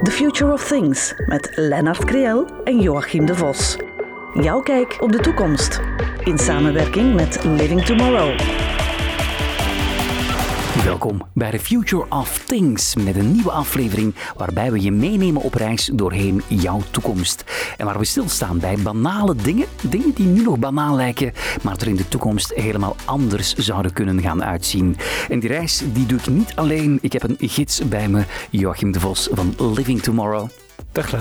The Future of Things met Lennart Kriel en Joachim de Vos. Jouw kijk op de toekomst. In samenwerking met Living Tomorrow. Welkom bij The Future of Things met een nieuwe aflevering waarbij we je meenemen op reis doorheen jouw toekomst. En waar we stilstaan bij banale dingen, dingen die nu nog banaal lijken, maar er in de toekomst helemaal anders zouden kunnen gaan uitzien. En die reis die doe ik niet alleen, ik heb een gids bij me, Joachim de Vos van Living Tomorrow. Dag.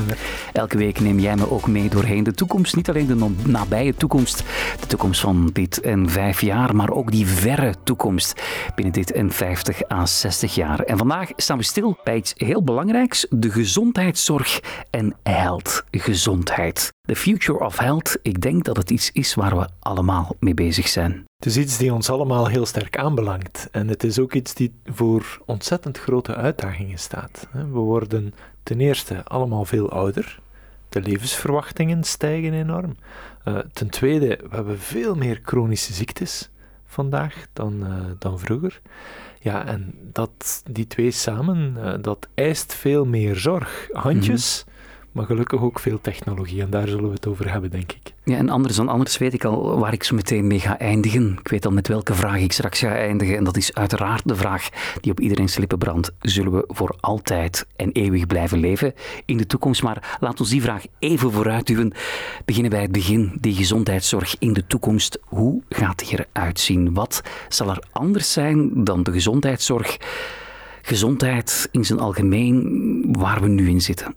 Elke week neem jij me ook mee doorheen de toekomst. Niet alleen de nabije toekomst, de toekomst van dit en vijf jaar, maar ook die verre toekomst binnen dit en 50 à 60 jaar. En vandaag staan we stil bij iets heel belangrijks: de gezondheidszorg en health. Gezondheid. The future of health, ik denk dat het iets is waar we allemaal mee bezig zijn. Het is iets die ons allemaal heel sterk aanbelangt. En het is ook iets die voor ontzettend grote uitdagingen staat. We worden ten eerste allemaal veel ouder. De levensverwachtingen stijgen enorm. Uh, ten tweede, we hebben veel meer chronische ziektes vandaag dan, uh, dan vroeger. Ja, en dat, die twee samen, uh, dat eist veel meer zorg. Handjes, -hmm. Maar gelukkig ook veel technologie. En daar zullen we het over hebben, denk ik. Ja, en anders dan anders weet ik al waar ik zo meteen mee ga eindigen. Ik weet al met welke vraag ik straks ga eindigen. En dat is uiteraard de vraag die op iedereen's lippen brandt. Zullen we voor altijd en eeuwig blijven leven in de toekomst? Maar laat ons die vraag even vooruitduwen. Beginnen bij het begin. Die gezondheidszorg in de toekomst. Hoe gaat die eruit zien? Wat zal er anders zijn dan de gezondheidszorg? Gezondheid in zijn algemeen, waar we nu in zitten.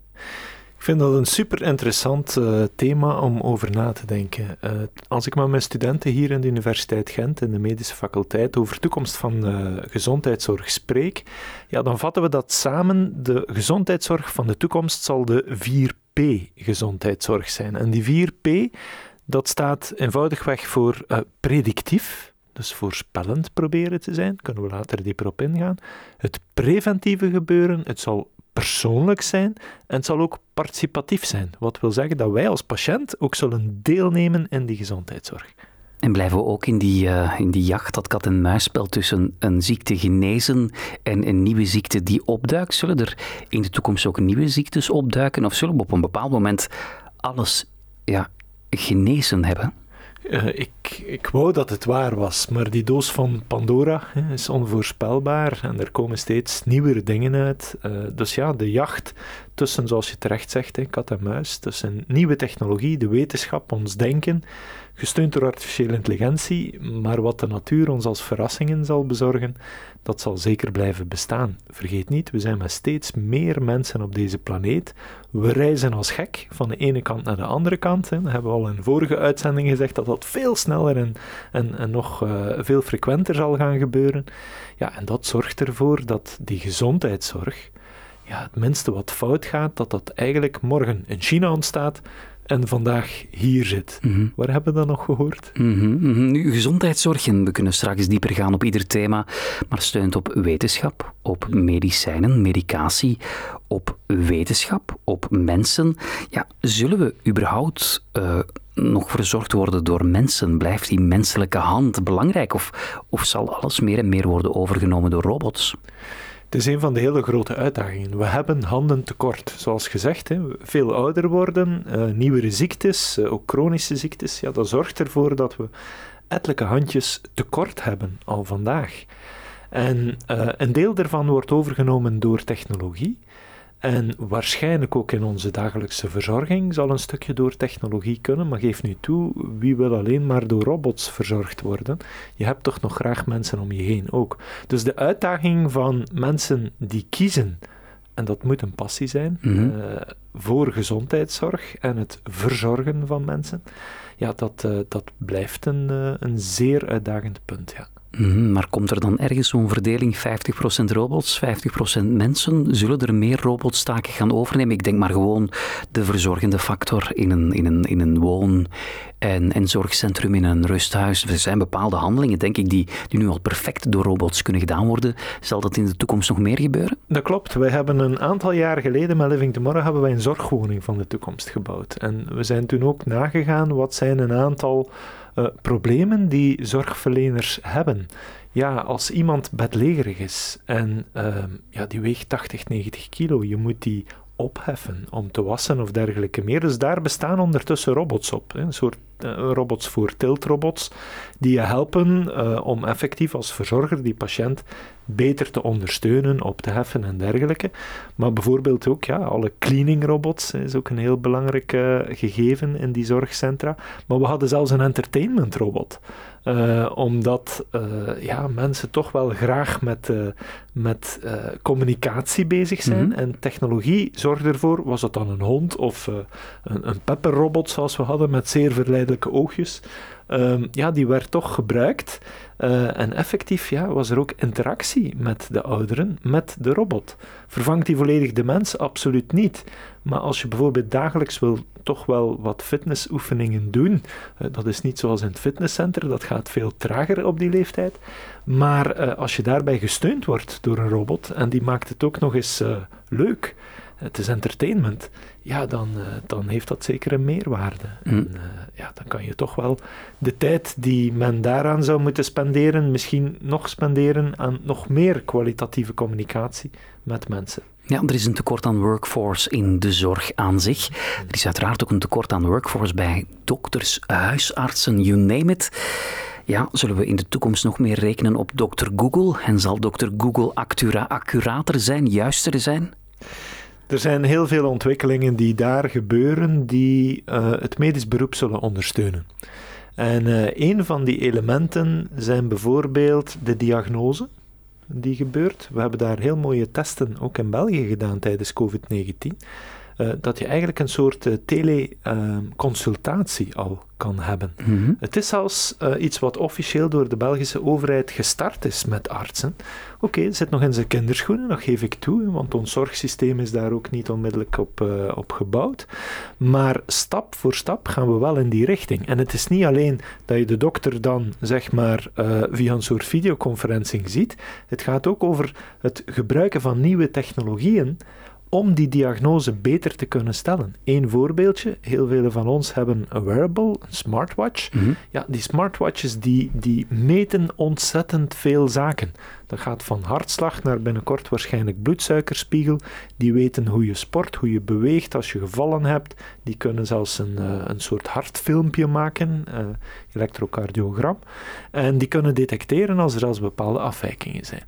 Vind dat een super interessant uh, thema om over na te denken. Uh, als ik met mijn studenten hier in de Universiteit Gent, in de medische faculteit, over de toekomst van uh, gezondheidszorg spreek, ja, dan vatten we dat samen. De gezondheidszorg van de toekomst zal de 4P gezondheidszorg zijn. En die 4P, dat staat eenvoudigweg voor predictief, dus voorspellend proberen te zijn, kunnen we later dieper op ingaan. Het preventieve gebeuren, het zal persoonlijk zijn en het zal ook participatief zijn. Wat wil zeggen dat wij als patiënt ook zullen deelnemen in die gezondheidszorg. En blijven we ook in die, uh, in die jacht, dat kat-en-muisspel tussen een ziekte genezen en een nieuwe ziekte die opduikt? Zullen er in de toekomst ook nieuwe ziektes opduiken? Of zullen we op een bepaald moment alles ja, genezen hebben? Uh, ik, ik wou dat het waar was, maar die doos van Pandora hè, is onvoorspelbaar en er komen steeds nieuwere dingen uit. Uh, dus ja, de jacht tussen, zoals je terecht zegt, kat en muis, tussen nieuwe technologie, de wetenschap, ons denken, gesteund door artificiële intelligentie, maar wat de natuur ons als verrassingen zal bezorgen, dat zal zeker blijven bestaan. Vergeet niet, we zijn met steeds meer mensen op deze planeet. We reizen als gek van de ene kant naar de andere kant. Dat hebben we al in vorige uitzending gezegd dat dat veel sneller en, en, en nog uh, veel frequenter zal gaan gebeuren. Ja, en dat zorgt ervoor dat die gezondheidszorg, ja, het minste wat fout gaat, dat dat eigenlijk morgen in China ontstaat en vandaag hier zit. Mm -hmm. Waar hebben we dat nog gehoord? Mm -hmm, mm -hmm. Nu, gezondheidszorg, en we kunnen straks dieper gaan op ieder thema, maar steunt op wetenschap, op medicijnen, medicatie, op wetenschap, op mensen. Ja, zullen we überhaupt uh, nog verzorgd worden door mensen? Blijft die menselijke hand belangrijk of, of zal alles meer en meer worden overgenomen door robots? Het is een van de hele grote uitdagingen. We hebben handen tekort. Zoals gezegd, hè, veel ouder worden, uh, nieuwere ziektes, uh, ook chronische ziektes. Ja, dat zorgt ervoor dat we ettelijke handjes tekort hebben al vandaag. En uh, een deel daarvan wordt overgenomen door technologie. En waarschijnlijk ook in onze dagelijkse verzorging zal een stukje door technologie kunnen, maar geef nu toe, wie wil alleen maar door robots verzorgd worden? Je hebt toch nog graag mensen om je heen ook. Dus de uitdaging van mensen die kiezen, en dat moet een passie zijn, mm-hmm. uh, voor gezondheidszorg en het verzorgen van mensen, ja, dat, uh, dat blijft een, uh, een zeer uitdagend punt, ja. Mm, maar komt er dan ergens zo'n verdeling 50% robots, 50% mensen? Zullen er meer robotstaken gaan overnemen? Ik denk maar gewoon de verzorgende factor in een, in een, in een woon- en, en zorgcentrum, in een rusthuis. Er zijn bepaalde handelingen, denk ik, die, die nu al perfect door robots kunnen gedaan worden. Zal dat in de toekomst nog meer gebeuren? Dat klopt. Wij hebben een aantal jaar geleden met Living Tomorrow hebben wij een zorgwoning van de toekomst gebouwd. En we zijn toen ook nagegaan wat zijn een aantal uh, problemen die zorgverleners hebben. Ja, als iemand bedlegerig is en uh, ja, die weegt 80, 90 kilo, je moet die opheffen, om te wassen of dergelijke meer. Dus daar bestaan ondertussen robots op. Een soort uh, robots voor tiltrobots, die je helpen uh, om effectief als verzorger die patiënt beter te ondersteunen, op te heffen en dergelijke. Maar bijvoorbeeld ook ja, alle cleaning robots is ook een heel belangrijk gegeven in die zorgcentra. Maar we hadden zelfs een entertainment robot. Uh, omdat uh, ja, mensen toch wel graag met, uh, met communicatie bezig zijn. Mm-hmm. En technologie zorgt ervoor, was het dan een hond of een, een pepperrobot zoals we hadden met zeer verleidelijke oogjes. Um, ja, die werd toch gebruikt. Uh, en effectief ja, was er ook interactie met de ouderen, met de robot. Vervangt die volledig de mens? Absoluut niet. Maar als je bijvoorbeeld dagelijks wil toch wel wat fitnessoefeningen doen, uh, dat is niet zoals in het fitnesscenter, dat gaat veel trager op die leeftijd. Maar uh, als je daarbij gesteund wordt door een robot en die maakt het ook nog eens leuk, het is entertainment, ja, dan, uh, dan heeft dat zeker een meerwaarde. Mm. En, uh, ja, dan kan je toch wel de tijd die men daaraan zou moeten spenderen, misschien nog spenderen aan nog meer kwalitatieve communicatie met mensen. Ja, er is een tekort aan workforce in de zorg aan zich. Er is uiteraard ook een tekort aan workforce bij dokters, huisartsen, you name it. Ja, zullen we in de toekomst nog meer rekenen op dokter Google? En zal dokter Google accura accurater zijn, juister zijn? Er zijn heel veel ontwikkelingen die daar gebeuren die uh, het medisch beroep zullen ondersteunen. En uh, een van die elementen zijn bijvoorbeeld de diagnose die gebeurt. We hebben daar heel mooie testen ook in België gedaan tijdens COVID-19. Uh, dat je eigenlijk een soort uh, teleconsultatie al kan hebben. Mm -hmm. Het is zelfs iets wat officieel door de Belgische overheid gestart is met artsen. Oké, okay, het zit nog in zijn kinderschoenen, dat geef ik toe, want ons zorgsysteem is daar ook niet onmiddellijk op, op gebouwd. Maar stap voor stap gaan we wel in die richting. En het is niet alleen dat je de dokter dan, zeg maar, via een soort videoconferencing ziet. Het gaat ook over het gebruiken van nieuwe technologieën om die diagnose beter te kunnen stellen. Eén voorbeeldje, heel vele van ons hebben een wearable, een smartwatch. Mm -hmm. Ja, die smartwatches die, die meten ontzettend veel zaken. Dat gaat van hartslag naar binnenkort waarschijnlijk bloedsuikerspiegel. Die weten hoe je sport, hoe je beweegt als je gevallen hebt. Die kunnen zelfs een, uh, een soort hartfilmpje maken, uh, elektrocardiogram. En die kunnen detecteren als er zelfs bepaalde afwijkingen zijn.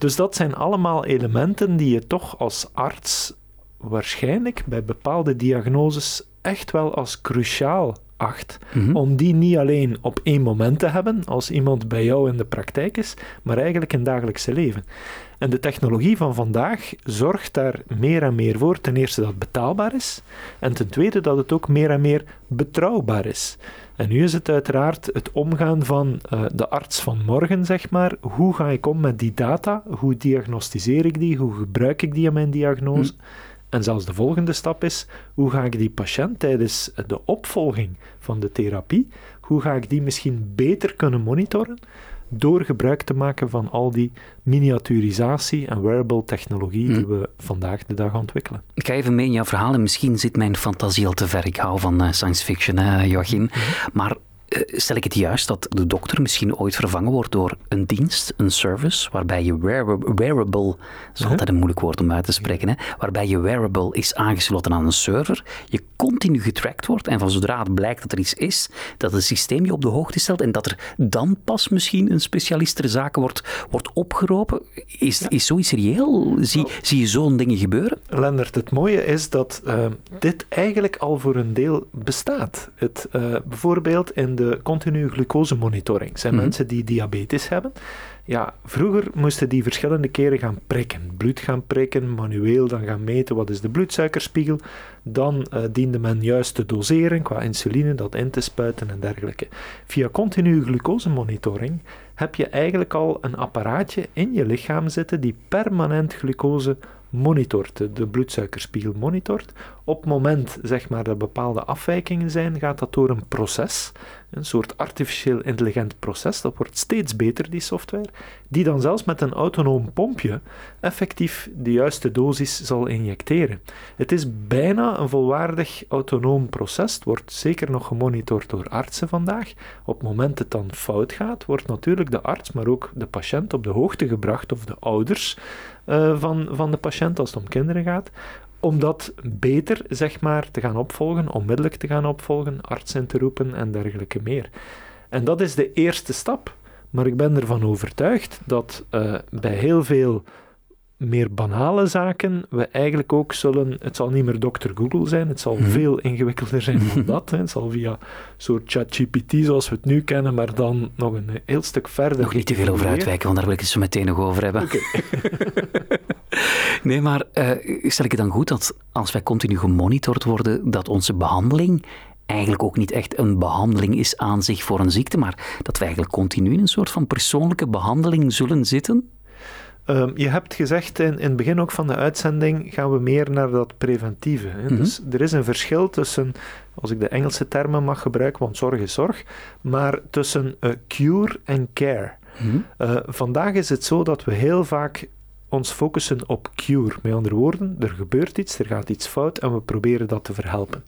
Dus dat zijn allemaal elementen die je toch als arts waarschijnlijk bij bepaalde diagnoses echt wel als cruciaal acht. Mm-hmm. Om die niet alleen op één moment te hebben, als iemand bij jou in de praktijk is, maar eigenlijk in het dagelijkse leven. En de technologie van vandaag zorgt daar meer en meer voor. Ten eerste dat het betaalbaar is, en ten tweede dat het ook meer en meer betrouwbaar is. En nu is het uiteraard het omgaan van uh, de arts van morgen, zeg maar. Hoe ga ik om met die data? Hoe diagnosticeer ik die? Hoe gebruik ik die in mijn diagnose? Hm. En zelfs de volgende stap is, hoe ga ik die patiënt tijdens de opvolging van de therapie, hoe ga ik die misschien beter kunnen monitoren? Door gebruik te maken van al die miniaturisatie en wearable technologie die we vandaag de dag ontwikkelen. Ik ga even mee in jouw verhaal en misschien zit mijn fantasie al te ver. Ik hou van uh, science fiction, hè, Joachim. Maar uh, stel ik het juist dat de dokter misschien ooit vervangen wordt door een dienst, een service, waarbij je wearable, wearable dat is altijd een moeilijk woord om uit te spreken, hè, waarbij je wearable is aangesloten aan een server, je continu getracked wordt en van zodra het blijkt dat er iets is, dat het systeem je op de hoogte stelt en dat er dan pas misschien een specialist ter zake wordt, wordt opgeroepen. Is, ja. is zoiets reëel? Zie, zie je zo'n dingen gebeuren? Lennart, het mooie is dat uh, dit eigenlijk al voor een deel bestaat. Het, uh, bijvoorbeeld in de continue glucosemonitoring. zijn mm-hmm. mensen die diabetes hebben. Ja, vroeger moesten die verschillende keren gaan prikken. Bloed gaan prikken, manueel dan gaan meten wat is de bloedsuikerspiegel. Dan uh, diende men juist te doseren qua insuline, dat in te spuiten en dergelijke. Via continue glucosemonitoring heb je eigenlijk al een apparaatje in je lichaam zitten die permanent glucose monitort, de bloedsuikerspiegel monitort. Op het moment zeg maar, dat bepaalde afwijkingen zijn, gaat dat door een proces, een soort artificieel intelligent proces. Dat wordt steeds beter, die software, die dan zelfs met een autonoom pompje effectief de juiste dosis zal injecteren. Het is bijna een volwaardig autonoom proces. Het wordt zeker nog gemonitord door artsen vandaag. Op het moment dat het dan fout gaat, wordt natuurlijk de arts, maar ook de patiënt op de hoogte gebracht, of de ouders, uh, van, van de patiënt als het om kinderen gaat om dat beter, zeg maar, te gaan opvolgen, onmiddellijk te gaan opvolgen, arts in te roepen en dergelijke meer. En dat is de eerste stap. Maar ik ben ervan overtuigd dat uh, bij heel veel meer banale zaken we eigenlijk ook zullen... Het zal niet meer Dr. Google zijn, het zal mhm. veel ingewikkelder zijn dan dat. Hè. Het zal via een soort ChatGPT zoals we het nu kennen, maar dan nog een heel stuk verder... Nog niet te veel over uitwijken, want daar wil ik het zo meteen nog over hebben. Okay. nee, maar uh, stel ik het dan goed dat als wij continu gemonitord worden, dat onze behandeling eigenlijk ook niet echt een behandeling is aan zich voor een ziekte, maar dat we eigenlijk continu in een soort van persoonlijke behandeling zullen zitten? Ehm, je hebt gezegd in, in het begin ook van de uitzending gaan we meer naar dat preventieve. Hè? Mhm. Dus er is een verschil tussen, als ik de Engelse termen mag gebruiken, want zorg is zorg, maar tussen uh, cure en care. Mhm. Eh, vandaag is het zo dat we heel vaak ons focussen op cure. Met andere woorden, er gebeurt iets, er gaat iets fout en we proberen dat te verhelpen.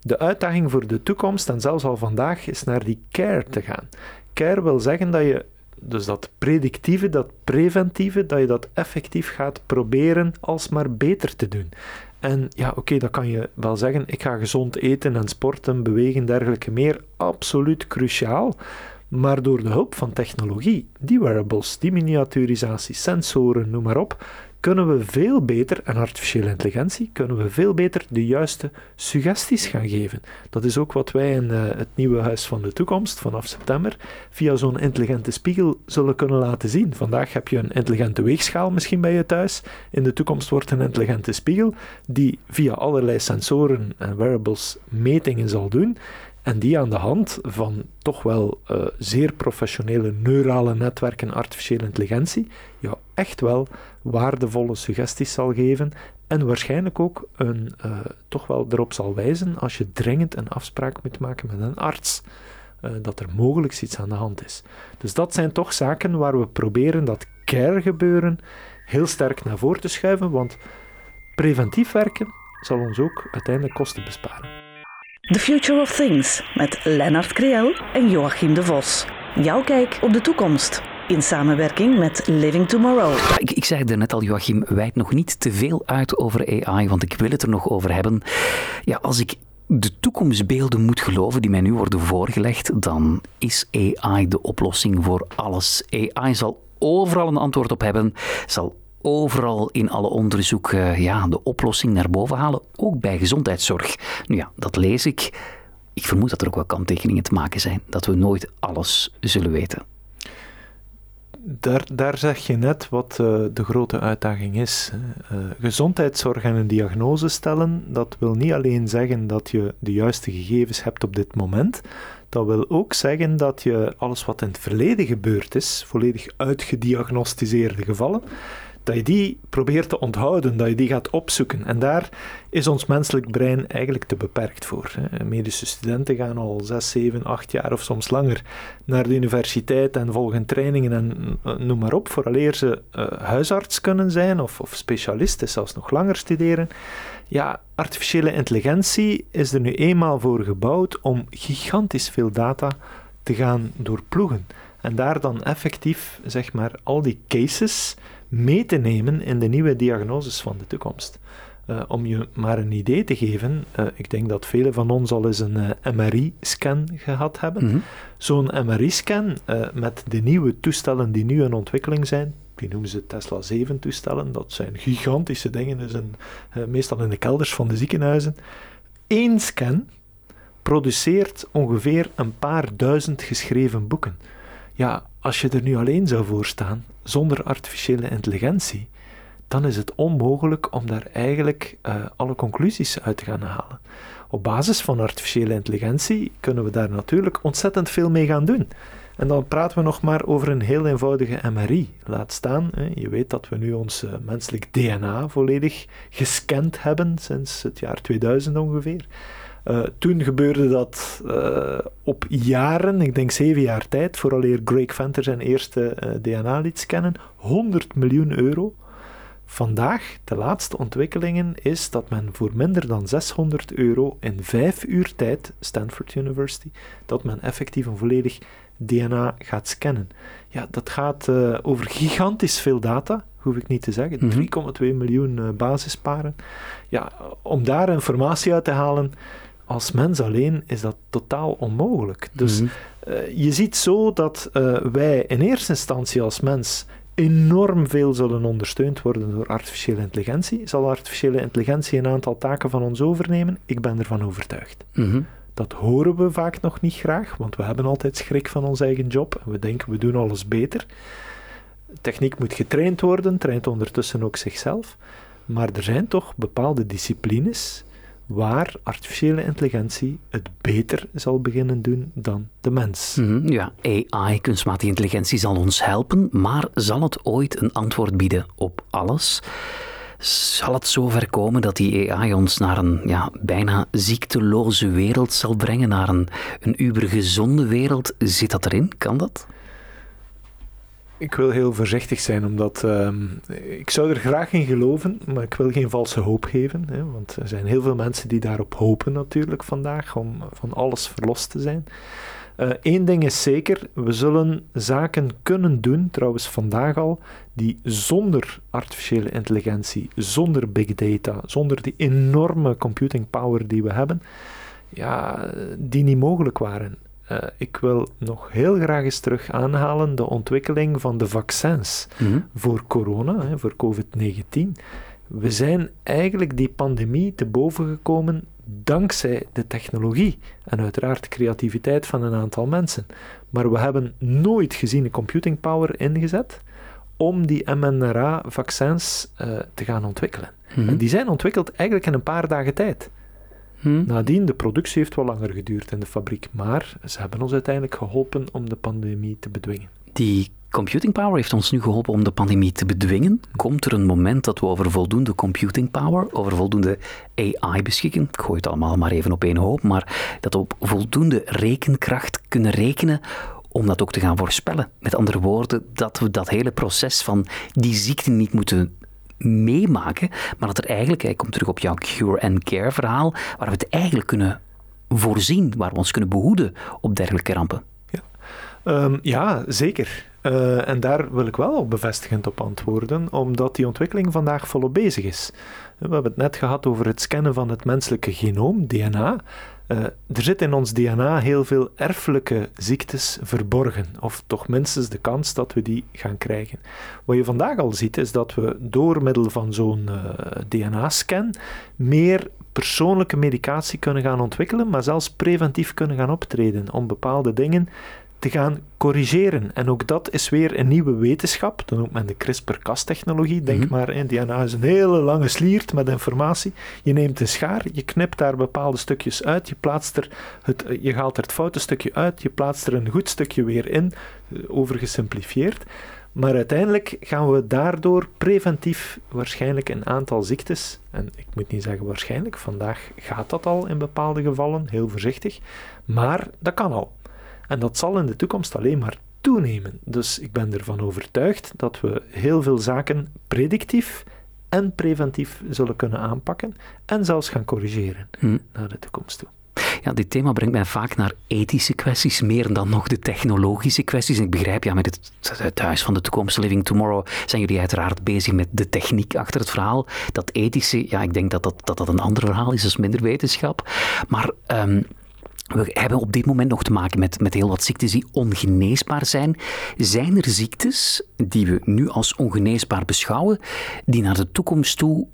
De uitdaging voor de toekomst, en zelfs al vandaag, is naar die care te gaan. Care wil zeggen dat je dus dat predictieve, dat preventieve, dat je dat effectief gaat proberen alsmaar beter te doen. En ja, oké, okay, dat kan je wel zeggen. Ik ga gezond eten en sporten, bewegen, dergelijke meer. Absoluut cruciaal. Maar door de hulp van technologie, die wearables, die miniaturisatie, sensoren, noem maar op, kunnen we veel beter, en artificiële intelligentie, kunnen we veel beter de juiste suggesties gaan geven. Dat is ook wat wij in uh, het nieuwe Huis van de Toekomst vanaf september via zo'n intelligente spiegel zullen kunnen laten zien. Vandaag heb je een intelligente weegschaal misschien bij je thuis. In de toekomst wordt een intelligente spiegel die via allerlei sensoren en wearables metingen zal doen en die aan de hand van toch wel uh, zeer professionele neurale netwerken artificiële intelligentie, ja, echt wel waardevolle suggesties zal geven en waarschijnlijk ook een, uh, toch wel erop zal wijzen als je dringend een afspraak moet maken met een arts. Uh, dat er mogelijk iets aan de hand is. Dus dat zijn toch zaken waar we proberen dat care gebeuren heel sterk naar voren te schuiven, want preventief werken zal ons ook uiteindelijk kosten besparen. The Future of Things met Lennart Creel en Joachim de Vos. Jouw kijk op de toekomst. In samenwerking met Living Tomorrow. ik, ik zei er net al, Joachim, wijd nog niet te veel uit over AI, want ik wil het er nog over hebben. Ja, als ik de toekomstbeelden moet geloven die mij nu worden voorgelegd, dan is AI de oplossing voor alles. AI zal overal een antwoord op hebben, zal overal in alle onderzoeken ja, de oplossing naar boven halen, ook bij gezondheidszorg. Nu ja, dat lees ik. Ik vermoed dat er ook wel kanttekeningen te maken zijn, dat we nooit alles zullen weten. Daar, daar zeg je net wat uh, de grote uitdaging is. Uh, gezondheidszorg en een diagnose stellen, dat wil niet alleen zeggen dat je de juiste gegevens hebt op dit moment. Dat wil ook zeggen dat je alles wat in het verleden gebeurd is, volledig uitgediagnosticeerde gevallen, dat je die probeert te onthouden, dat je die gaat opzoeken. En daar is ons menselijk brein eigenlijk te beperkt voor. Medische studenten gaan al 6, 7, 8 jaar of soms langer naar de universiteit en volgen trainingen en eh, noem maar op, vooraleer ze uh, huisarts kunnen zijn of, of specialisten, zelfs nog langer studeren. Ja, artificiële intelligentie is er nu eenmaal voor gebouwd om gigantisch veel data te gaan doorploegen. En daar dan effectief, zeg maar, al die cases mee te nemen in de nieuwe diagnoses van de toekomst. Uh, om je maar een idee te geven, uh, ik denk dat velen van ons al eens een uh, eh, MRI-scan gehad hebben. Mm -hmm. Zo'n MRI-scan met de nieuwe toestellen die nu in ontwikkeling zijn, die noemen ze Tesla 7-toestellen, dat zijn gigantische dingen, dus een, meestal in de kelders van de ziekenhuizen. Eén scan produceert ongeveer een paar duizend geschreven boeken. Ja, als je er nu alleen zou voor staan, zonder artificiële intelligentie, dan is het onmogelijk om daar eigenlijk uh, alle conclusies uit te gaan halen. Op basis van artificiële intelligentie kunnen we daar natuurlijk ontzettend veel mee gaan doen. En dan praten we nog maar over een heel eenvoudige MRI. Laat staan, je weet dat we nu ons uh, menselijk DNA volledig gescand hebben sinds het jaar 2000 ongeveer. Uh, toen gebeurde dat uh, op jaren, ik denk zeven jaar tijd, vooraleer Greg Venter zijn eerste uh, DNA liet scannen, 100 miljoen euro. Vandaag, de laatste ontwikkelingen, is dat men voor minder dan 600 euro in vijf uur tijd, Stanford University, dat men effectief een volledig DNA gaat scannen. Ja, dat gaat over gigantisch veel data, hoef ik niet te zeggen. Mhm. 3,2 miljoen uh, basisparen. Ja, om daar informatie uit te halen, als mens alleen, is dat totaal onmogelijk. Dus Mhm. eh, je ziet zo dat eh, wij in eerste instantie als mens enorm veel zullen ondersteund worden door artificiële intelligentie. Zal artificiële intelligentie een aantal taken van ons overnemen? Ik ben ervan overtuigd. Mhm. Dat horen we vaak nog niet graag, want we hebben altijd schrik van ons eigen job en we denken we doen alles beter. Techniek moet getraind worden, traint ondertussen ook zichzelf. Maar er zijn toch bepaalde disciplines waar artificiële intelligentie het beter zal beginnen doen dan de mens. Mhm, Ja, AI, kunstmatige intelligentie, zal ons helpen, maar zal het ooit een antwoord bieden op alles? Zal het zover komen dat die AI ons naar een ja, bijna ziekteloze wereld zal brengen, naar een, een ubergezonde wereld? Zit dat erin? Kan dat? Ik wil heel voorzichtig zijn, omdat ehm, ik zou er graag in geloven, maar ik wil geen valse hoop geven. Hè, want er zijn heel veel mensen die daarop hopen natuurlijk vandaag, om van alles verlost te zijn. Eén ding is zeker, we zullen zaken kunnen doen, trouwens vandaag al, die zonder artificiële intelligentie, zonder big data, zonder die enorme computing power die we hebben, ja, die niet mogelijk waren. Uh, ik wil nog heel graag eens terug aanhalen de ontwikkeling van de vaccins Mhm. voor corona, hè, voor COVID-19. We zijn eigenlijk die pandemie te boven gekomen dankzij de technologie en uiteraard de creativiteit van een aantal mensen. Maar we hebben nooit gezien een computing power ingezet om die mRNA-vaccins uh, te gaan ontwikkelen. Mhm. En die zijn ontwikkeld eigenlijk in een paar dagen tijd. Mhm. Nadien, de productie heeft wel langer geduurd in de fabriek, maar ze hebben ons uiteindelijk geholpen om de pandemie te bedwingen. Die computing power heeft ons nu geholpen om de pandemie te bedwingen. Komt er een moment dat we over voldoende computing power, over voldoende AI beschikken? Ik gooi het allemaal maar even op één hoop, maar dat we op voldoende rekenkracht kunnen rekenen om dat ook te gaan voorspellen. Met andere woorden, dat we dat hele proces van die ziekte niet moeten meemaken, maar dat er eigenlijk, hij komt terug op jouw cure and care verhaal, waar we het eigenlijk kunnen voorzien, waar we ons kunnen behoeden op dergelijke rampen. Ja, um, ja zeker. Uh, en daar wil ik wel bevestigend op antwoorden, omdat die ontwikkeling vandaag volop bezig is. We hebben het net gehad over het scannen van het menselijke genoom, DNA. Uh, er zit in ons DNA heel veel erfelijke ziektes verborgen, of toch minstens de kans dat we die gaan krijgen. Wat je vandaag al ziet, is dat we door middel van zo'n uh, DNA-scan meer persoonlijke medicatie kunnen gaan ontwikkelen, maar zelfs preventief kunnen gaan optreden om bepaalde dingen te gaan corrigeren. En ook dat is weer een nieuwe wetenschap. Dan noemt men de CRISPR-Cas-technologie. Denk mm -hmm. maar, in DNA is een hele lange sliert met informatie. Je neemt een schaar, je knipt daar bepaalde stukjes uit, je plaatst er het, je haalt er het foute stukje uit, je plaatst er een goed stukje weer in, overgesimplifieerd. Maar uiteindelijk gaan we daardoor preventief waarschijnlijk een aantal ziektes, en ik moet niet zeggen waarschijnlijk, vandaag gaat dat al in bepaalde gevallen, heel voorzichtig, maar dat kan al. En dat zal in de toekomst alleen maar toenemen. Dus ik ben ervan overtuigd dat we heel veel zaken predictief en preventief zullen kunnen aanpakken en zelfs gaan corrigeren hm. naar de toekomst toe. Ja, dit thema brengt mij vaak naar ethische kwesties, meer dan nog de technologische kwesties. En ik begrijp, ja, met het, het Huis van de Toekomst, Living Tomorrow, zijn jullie uiteraard bezig met de techniek achter het verhaal. Dat ethische, ja, ik denk dat dat, dat, dat een ander verhaal is, dus minder wetenschap. Maar... Um, we hebben op dit moment nog te maken met, met heel wat ziektes die ongeneesbaar zijn. Zijn er ziektes die we nu als ongeneesbaar beschouwen, die naar de toekomst toe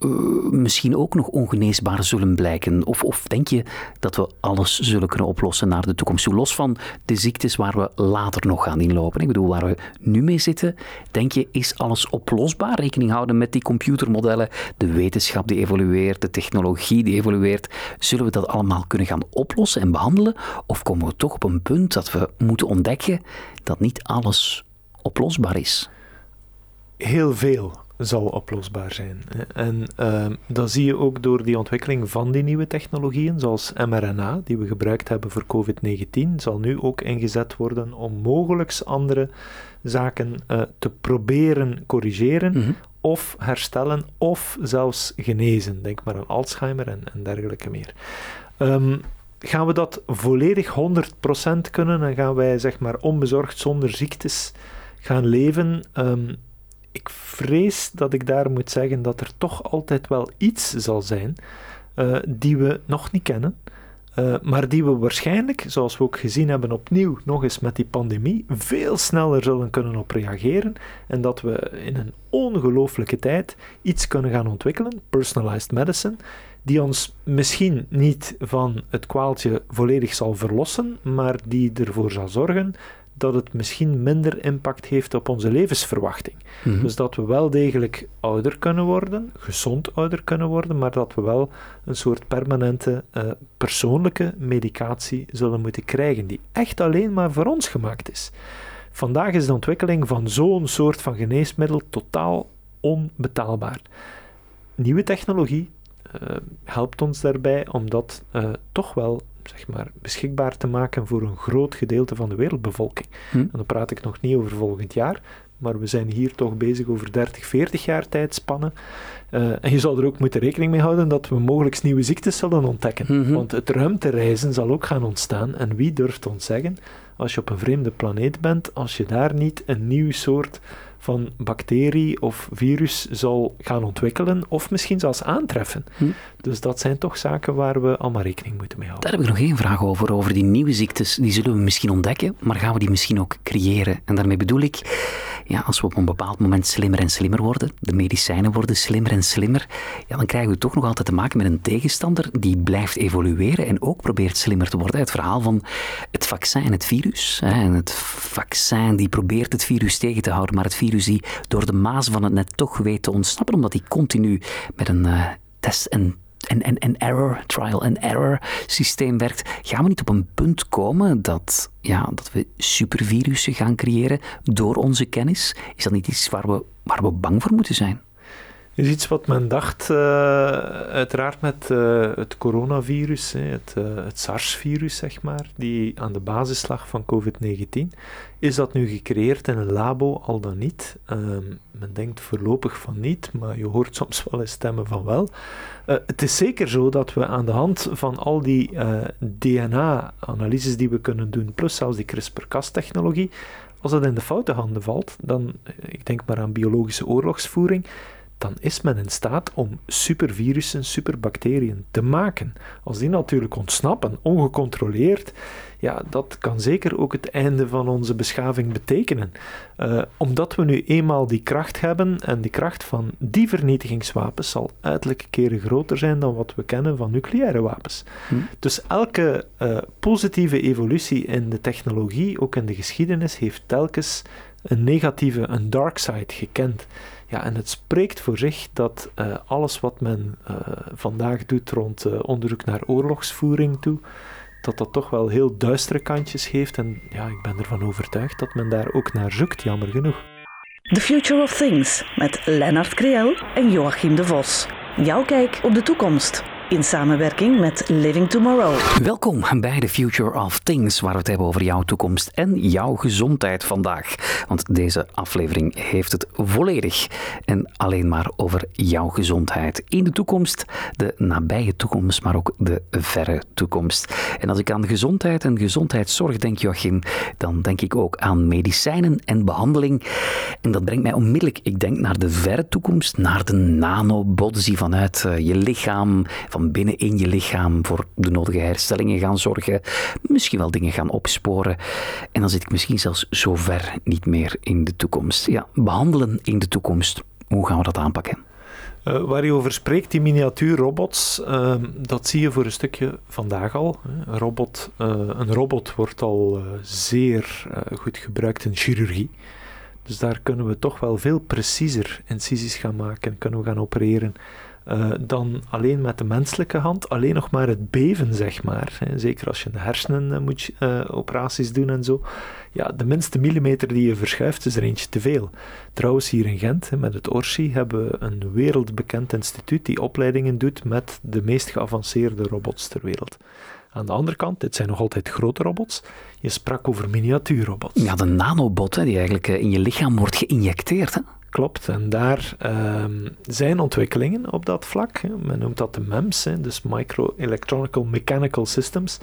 uh, misschien ook nog ongeneesbaar zullen blijken? Of, of denk je dat we alles zullen kunnen oplossen naar de toekomst toe? Los van de ziektes waar we later nog gaan inlopen. Ik bedoel, waar we nu mee zitten, denk je, is alles oplosbaar? Rekening houden met die computermodellen, de wetenschap die evolueert, de technologie die evolueert. Zullen we dat allemaal kunnen gaan oplossen en behandelen? Of komen we toch op een punt dat we moeten ontdekken dat niet alles oplosbaar is? Heel veel zal oplosbaar zijn. En uh, dat zie je ook door die ontwikkeling van die nieuwe technologieën, zoals mRNA, die we gebruikt hebben voor COVID-19, zal nu ook ingezet worden om mogelijk andere zaken uh, te proberen corrigeren Mhm. of herstellen of zelfs genezen. Denk maar aan Alzheimer en, en dergelijke meer. Um, gaan we dat volledig 100% kunnen en gaan wij zeg maar onbezorgd zonder ziektes gaan leven? Um, ik vrees dat ik daar moet zeggen dat er toch altijd wel iets zal zijn uh, die we nog niet kennen. Uh, maar die we waarschijnlijk, zoals we ook gezien hebben opnieuw, nog eens met die pandemie, veel sneller zullen kunnen op reageren. En dat we in een ongelooflijke tijd iets kunnen gaan ontwikkelen, personalized medicine, die ons misschien niet van het kwaaltje volledig zal verlossen, maar die ervoor zal zorgen dat het misschien minder impact heeft op onze levensverwachting. Mhm. Dus dat we wel degelijk ouder kunnen worden, gezond ouder kunnen worden, maar dat we wel een soort permanente uh, persoonlijke medicatie zullen moeten krijgen, die echt alleen maar voor ons gemaakt is. Vandaag is de ontwikkeling van zo'n soort van geneesmiddel totaal onbetaalbaar. Nieuwe technologie uh, helpt ons daarbij om dat uh, toch wel zeg maar, beschikbaar te maken voor een groot gedeelte van de wereldbevolking. Hm. En dan praat ik nog niet over volgend jaar, maar we zijn hier toch bezig over 30, 40 jaar tijdspannen. Uh, en je zal er ook moeten rekening mee houden dat we mogelijk nieuwe ziektes zullen ontdekken. Mhm. Want het ruimtereizen zal ook gaan ontstaan. En wie durft ons zeggen, als je op een vreemde planeet bent, als je daar niet een nieuw soort van bacterie of virus zal gaan ontwikkelen of misschien zelfs aantreffen. Hm. Dus dat zijn toch zaken waar we allemaal rekening moeten mee houden. Daar heb ik nog één vraag over, over die nieuwe ziektes. Die zullen we misschien ontdekken, maar gaan we die misschien ook creëren? En daarmee bedoel ik, ja, als we op een bepaald moment slimmer en slimmer worden, de medicijnen worden slimmer en slimmer, ja, dan krijgen we toch nog altijd te maken met een tegenstander die blijft evolueren en ook probeert slimmer te worden. Het verhaal van het vaccin en het virus. Hè, en het vaccin die probeert het virus tegen te houden, maar het virus door de maas van het net toch weet te ontsnappen, omdat hij continu met een uh, test en en, en, en error, trial and error systeem werkt, gaan we niet op een punt komen dat, ja, dat we supervirussen gaan creëren door onze kennis? Is dat niet iets waar we, waar we bang voor moeten zijn? Is iets wat men dacht, uh, uiteraard met uh, het coronavirus, het, uh, het SARS-virus, zeg maar, die aan de basis lag van COVID-19. Is dat nu gecreëerd in een labo, al dan niet? Ehm, men denkt voorlopig van niet, maar je hoort soms wel eens stemmen van wel. het is zeker zo dat we aan de hand van al die DNA-analyses die we kunnen doen, plus zelfs die CRISPR-Cas-technologie, als dat in de foute handen valt, dan, ik denk maar aan biologische oorlogsvoering, dan is men in staat om supervirussen, superbacteriën te maken. Als die natuurlijk ontsnappen, ongecontroleerd, ja, dat kan zeker ook het einde van onze beschaving betekenen. Uh, omdat we nu eenmaal die kracht hebben, en die kracht van die vernietigingswapens zal uiterlijke keren groter zijn dan wat we kennen van nucleaire wapens. Hm. Dus elke uh, positieve evolutie in de technologie, ook in de geschiedenis, heeft telkens een negatieve, een dark side gekend. Ja, en het spreekt voor zich dat uh, alles wat men uh, vandaag doet rond uh, onderzoek naar oorlogsvoering toe, dat dat toch wel heel duistere kantjes heeft. En ja, ik ben ervan overtuigd dat men daar ook naar zoekt, jammer genoeg. The Future of Things met Lennart Creel en Joachim de Vos. Jouw kijk op de toekomst in samenwerking met Living Tomorrow. Welkom bij The Future of Things, waar we het hebben over jouw toekomst en jouw gezondheid vandaag. Want deze aflevering heeft het volledig en alleen maar over jouw gezondheid. In de toekomst, de nabije toekomst, maar ook de verre toekomst. En als ik aan gezondheid en gezondheidszorg denk, Joachim, dan denk ik ook aan medicijnen en behandeling. En dat brengt mij onmiddellijk, ik denk naar de verre toekomst, naar de nanobots die vanuit eh, je lichaam, binnen in je lichaam voor de nodige herstellingen gaan zorgen. Misschien wel dingen gaan opsporen. En dan zit ik misschien zelfs zo ver niet meer in de toekomst. Ja, behandelen in de toekomst. Hoe gaan we dat aanpakken? Uh, waar je over spreekt, die miniatuurrobots, uh, dat zie je voor een stukje vandaag al. Een robot, uh, een robot wordt al eh, zeer goed gebruikt in chirurgie. Dus daar kunnen we toch wel veel preciezer incisies gaan maken, kunnen we gaan opereren. Uh, dan alleen met de menselijke hand, alleen nog maar het beven, zeg maar. Zeker als je de hersenen uh, moet uh, operaties doen en zo. Ja, de minste millimeter die je verschuift is er eentje te veel. Trouwens, hier in Gent, met het ORSI, hebben we een wereldbekend instituut die opleidingen doet met de meest geavanceerde robots ter wereld. Aan de andere kant, dit zijn nog altijd grote robots. Je sprak over miniatuurrobots. Ja, de nanobot, die eigenlijk in je lichaam wordt geïnjecteerd. Hè? Klopt, en daar um, zijn ontwikkelingen op dat vlak. Men noemt dat de MEMS, dus Micro Electronical Mechanical Systems.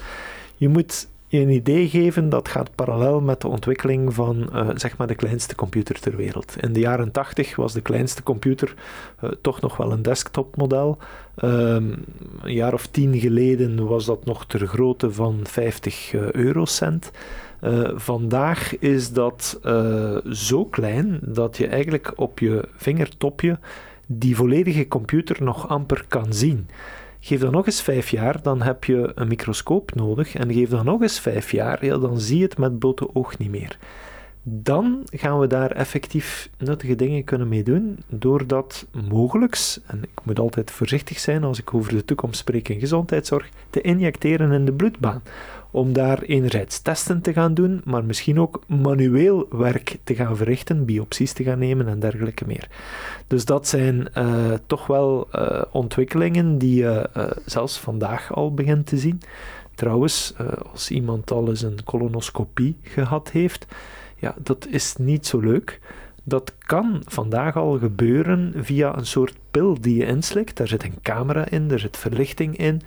Je moet je een idee geven, dat gaat parallel met de ontwikkeling van uh, zeg maar de kleinste computer ter wereld. In de jaren 80 was de kleinste computer uh, toch nog wel een desktopmodel. Um, een jaar of tien geleden was dat nog ter grootte van 50 uh, eurocent. vandaag is dat zo klein dat je eigenlijk op je vingertopje die volledige computer nog amper kan zien. Geef dan nog eens vijf jaar, dan heb je een microscoop nodig. En geef dan nog eens vijf jaar, ja, dan zie je het met blote oog niet meer. Dan gaan we daar effectief nuttige dingen kunnen mee doen, doordat mogelijks, en ik moet altijd voorzichtig zijn als ik over de toekomst spreek in gezondheidszorg, te injecteren in de bloedbaan om daar enerzijds testen te gaan doen, maar misschien ook manueel werk te gaan verrichten, biopsies te gaan nemen en dergelijke meer. Dus dat zijn uh, toch wel uh, ontwikkelingen die je uh, zelfs vandaag al begint te zien. Trouwens, als iemand al eens een colonoscopie gehad heeft, ja, dat is niet zo leuk. Dat kan vandaag al gebeuren via een soort pil die je inslikt. Daar zit een camera in, er zit verlichting in.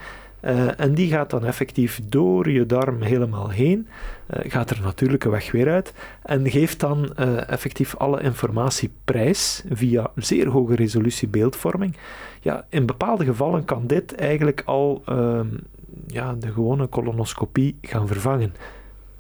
Uh, en die gaat dan effectief door je darm helemaal heen, uh, gaat er natuurlijke weg weer uit en geeft dan uh, effectief alle informatie prijs via zeer hoge resolutie beeldvorming. Ja, in bepaalde gevallen kan dit eigenlijk al ehm, ja, de gewone colonoscopie gaan vervangen.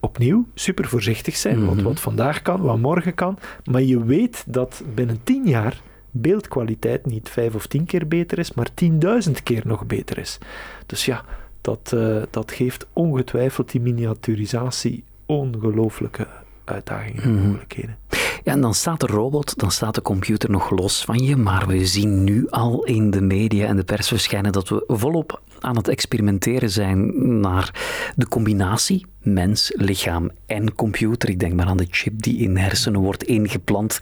Opnieuw, super voorzichtig zijn, want mhm. wat vandaag kan, wat morgen kan, maar je weet dat binnen tien jaar beeldkwaliteit niet vijf of tien keer beter is, maar tienduizend keer nog beter is. Dus ja, dat, uh, dat geeft ongetwijfeld die miniaturisatie ongelooflijke uitdagingen en mhm. mogelijkheden. En dan staat de robot, dan staat de computer nog los van je, maar we zien nu al in de media en de pers verschijnen dat we volop aan het experimenteren zijn naar de combinatie mens, lichaam en computer. Ik denk maar aan de chip die in hersenen wordt ingeplant.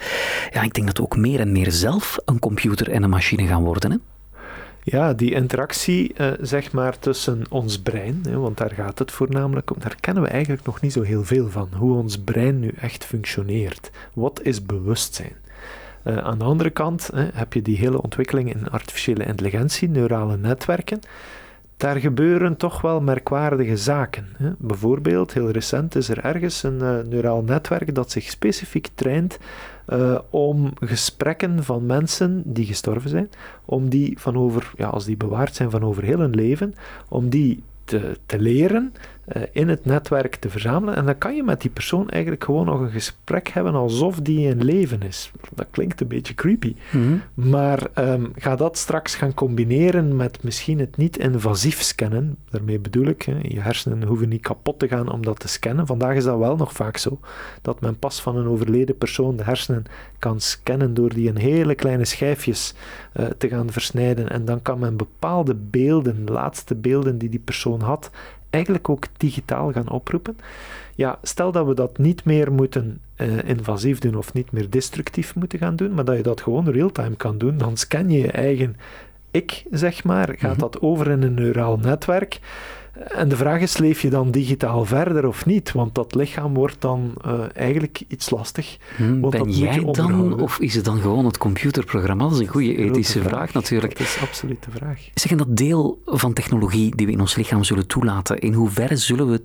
Ja, ik denk dat we ook meer en meer zelf een computer en een machine gaan worden. Hè? Ja, die interactie uh, zeg maar tussen ons brein, hè, want daar gaat het voornamelijk om, daar kennen we eigenlijk nog niet zo heel veel van. Hoe ons brein nu echt functioneert. Wat is bewustzijn? Uh, aan de andere kant hè, heb je die hele ontwikkeling in artificiële intelligentie, neurale netwerken daar gebeuren toch wel merkwaardige zaken. Hè. Bijvoorbeeld, heel recent is er ergens een uh, neuraal netwerk dat zich specifiek traint uh, om gesprekken van mensen die gestorven zijn, om die van over, ja, als die bewaard zijn van over heel hun leven, om die te, te leren, in het netwerk te verzamelen. En dan kan je met die persoon eigenlijk gewoon nog een gesprek hebben alsof die in leven is. Dat klinkt een beetje creepy. Mm -hmm. Maar um, ga dat straks gaan combineren met misschien het niet-invasief scannen. Daarmee bedoel ik, hè, je hersenen hoeven niet kapot te gaan om dat te scannen. Vandaag is dat wel nog vaak zo. Dat men pas van een overleden persoon de hersenen kan scannen door die in hele kleine schijfjes uh, te gaan versnijden. En dan kan men bepaalde beelden, laatste beelden die die persoon had, eigenlijk ook digitaal gaan oproepen. Ja, stel dat we dat niet meer moeten uh, invasief doen of niet meer destructief moeten gaan doen, maar dat je dat gewoon real-time kan doen, dan scan je je eigen ik, zeg maar, gaat mhm. dat over in een neuraal netwerk. En de vraag is, leef je dan digitaal verder of niet? Want dat lichaam wordt dan uh, eigenlijk iets lastig. Hmm, want ben dat jij dan, of is het dan gewoon het computerprogramma? Dat is een goede ethische vraag, vraag, natuurlijk. Dat is absoluut de vraag. Zeg, en dat deel van technologie die we in ons lichaam zullen toelaten, in hoeverre zullen we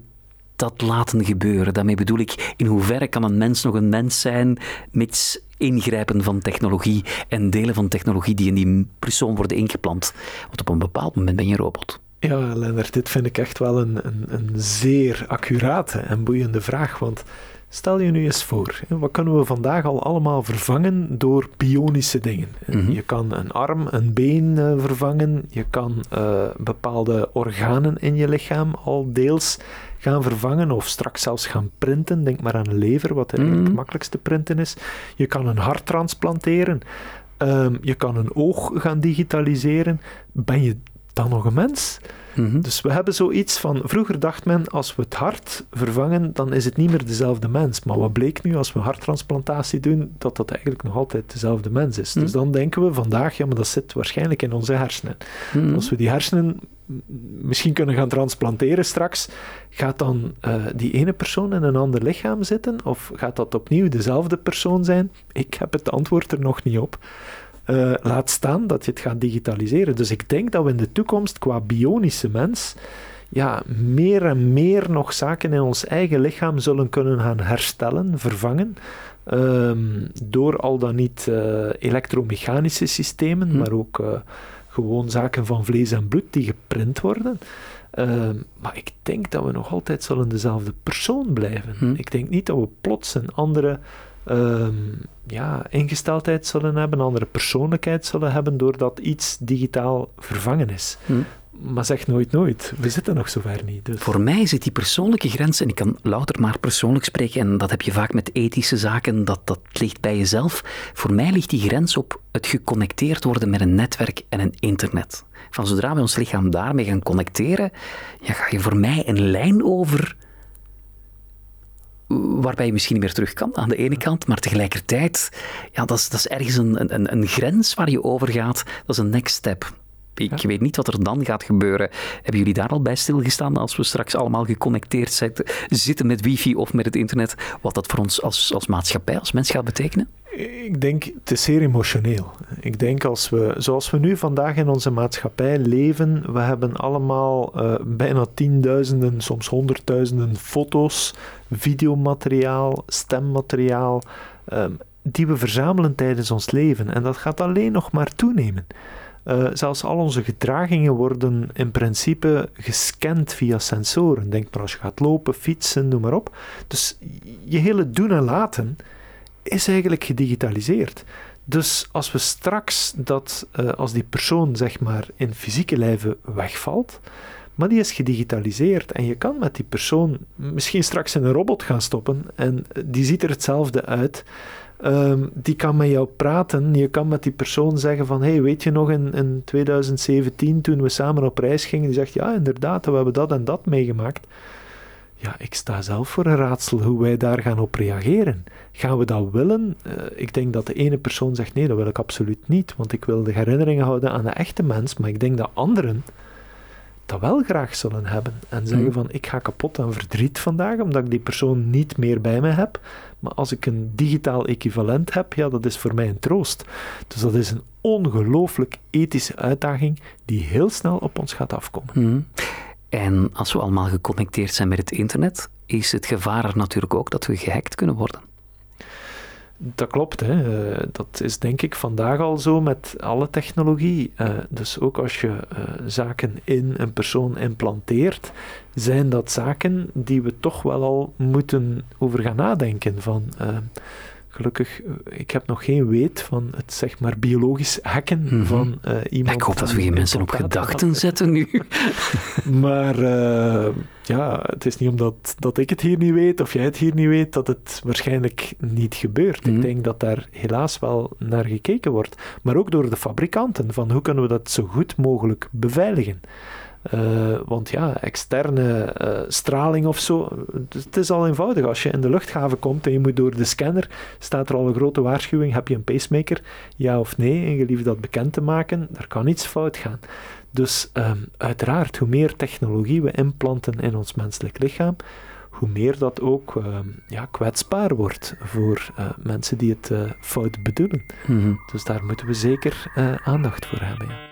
dat laten gebeuren? Daarmee bedoel ik, in hoeverre kan een mens nog een mens zijn met ingrijpen van technologie en delen van technologie die in die persoon worden ingeplant? Want op een bepaald moment ben je een robot. Ja, Lennart, dit vind ik echt wel een, een, een zeer accurate en boeiende vraag. Want stel je nu eens voor, wat kunnen we vandaag al allemaal vervangen door bionische dingen? Mhm. Je kan een arm, een been uh, vervangen, je kan uh, bepaalde organen in je lichaam al deels gaan vervangen of straks zelfs gaan printen. Denk maar aan een lever, wat eigenlijk mm. het makkelijkste printen is. Je kan een hart transplanteren. Um, je kan een oog gaan digitaliseren. Ben je dan nog een mens. Mhm. Dus we hebben zoiets van, vroeger dacht men, als we het hart vervangen, dan is het niet meer dezelfde mens. Maar wat bleek nu, als we harttransplantatie doen, dat dat eigenlijk nog altijd dezelfde mens is. Dus mhm. dan denken we vandaag, ja, maar dat zit waarschijnlijk in onze hersenen. Mhm. Als we die hersenen misschien kunnen gaan transplanteren straks, gaat dan uh, die ene persoon in een ander lichaam zitten? Of gaat dat opnieuw dezelfde persoon zijn? Ik heb het antwoord er nog niet op. Uh, laat staan dat je het gaat digitaliseren. Dus ik denk dat we in de toekomst qua bionische mens ja, meer en meer nog zaken in ons eigen lichaam zullen kunnen gaan herstellen, vervangen. Ehm, door al dan niet uh, elektromechanische systemen, hm. maar ook uh, gewoon zaken van vlees en bloed die geprint worden. Ehm, maar ik denk dat we nog altijd zullen dezelfde persoon blijven. Hm. Ik denk niet dat we plots een andere ehm, ja, ingesteldheid zullen hebben, andere persoonlijkheid zullen hebben, doordat iets digitaal vervangen is. Hm. Maar zeg nooit nooit. We zitten nog zover niet. Dus. Voor mij zit die persoonlijke grens, en ik kan louter maar persoonlijk spreken, en dat heb je vaak met ethische zaken, dat, dat ligt bij jezelf. Voor mij ligt die grens op het geconnecteerd worden met een netwerk en een internet. Van zodra we ons lichaam daarmee gaan connecteren, ja, ga je voor mij een lijn over waarbij je misschien niet meer terug kan aan de ene kant, maar tegelijkertijd, ja, dat is, dat is ergens een, een, een grens waar je over gaat. Dat is een next step. Ik weet niet wat er dan gaat gebeuren. Hebben jullie daar al bij stilgestaan als we straks allemaal geconnecteerd zitten met wifi of met het internet? Wat dat voor ons als, als maatschappij, als mens gaat betekenen? Ik denk, het is zeer emotioneel. Ik denk als we, zoals we nu vandaag in onze maatschappij leven, we hebben allemaal uh, bijna tienduizenden, soms honderdduizenden foto's, videomateriaal, stemmateriaal, um, die we verzamelen tijdens ons leven. En dat gaat alleen nog maar toenemen. Uh, zelfs al onze gedragingen worden in principe gescand via sensoren. Denk maar als je gaat lopen, fietsen, noem maar op. Dus je hele doen en laten is eigenlijk gedigitaliseerd. Dus als we straks dat, uh, als die persoon zeg maar in fysieke lijven wegvalt, maar die is gedigitaliseerd en je kan met die persoon misschien straks in een robot gaan stoppen en die ziet er hetzelfde uit. Um, die kan met jou praten. Je kan met die persoon zeggen van, hey, weet je nog in, in 2017 toen we samen op reis gingen? Die zegt, ja, inderdaad, we hebben dat en dat meegemaakt. Ja, ik sta zelf voor een raadsel hoe wij daar gaan op reageren. Gaan we dat willen? Uh, ik denk dat de ene persoon zegt, nee, dat wil ik absoluut niet, want ik wil de herinneringen houden aan de echte mens, maar ik denk dat anderen dat wel graag zullen hebben. En zeggen mm. van, ik ga kapot aan verdriet vandaag, omdat ik die persoon niet meer bij me heb. Maar als ik een digitaal equivalent heb, ja, dat is voor mij een troost. Dus dat is een ongelooflijk ethische uitdaging die heel snel op ons gaat afkomen. Mm. En als we allemaal geconnecteerd zijn met het internet, is het gevaar er natuurlijk ook dat we gehackt kunnen worden. Dat klopt. Hè. Eh, dat is denk ik vandaag al zo met alle technologie. Uh, dus ook als je uh, zaken in een persoon implanteert, zijn dat zaken die we toch wel al moeten over gaan nadenken. Van, gelukkig, ik heb nog geen weet van het zeg maar biologisch hacken mhm. van uh, iemand. Ik hoop dat we geen mensen op gedachten zetten nu. maar uh, ja, het is niet omdat dat ik het hier niet weet of jij het hier niet weet, dat het waarschijnlijk niet gebeurt. Ik mhm. denk dat daar helaas wel naar gekeken wordt. Maar ook door de fabrikanten, van hoe kunnen we dat zo goed mogelijk beveiligen. Uh, want ja, externe uh, straling of zo, het is al eenvoudig. Als je in de luchthaven komt en je moet door de scanner, staat er al een grote waarschuwing, heb je een pacemaker, ja of nee, en je lief dat bekend te maken, daar kan iets fout gaan. Dus um, uiteraard, hoe meer technologie we implanten in ons menselijk lichaam, hoe meer dat ook um, ja, kwetsbaar wordt voor uh, mensen die het fout bedoelen. Mm -hmm. Dus daar moeten we zeker aandacht voor hebben. Ja.